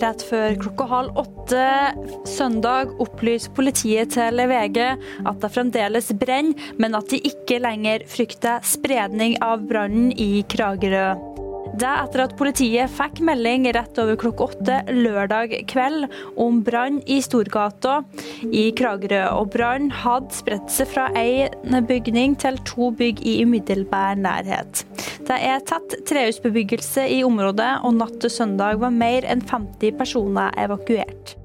Rett før klokka halv åtte søndag opplyser politiet til VG at det fremdeles brenner, men at de ikke lenger frykter spredning av brannen i Kragerø. Det etter at politiet fikk melding rett over klokka åtte lørdag kveld om brann i Storgata i Kragerø. Og brannen hadde spredt seg fra én bygning til to bygg i umiddelbar nærhet. Det er tett trehusbebyggelse i området, og natt til søndag var mer enn 50 personer evakuert.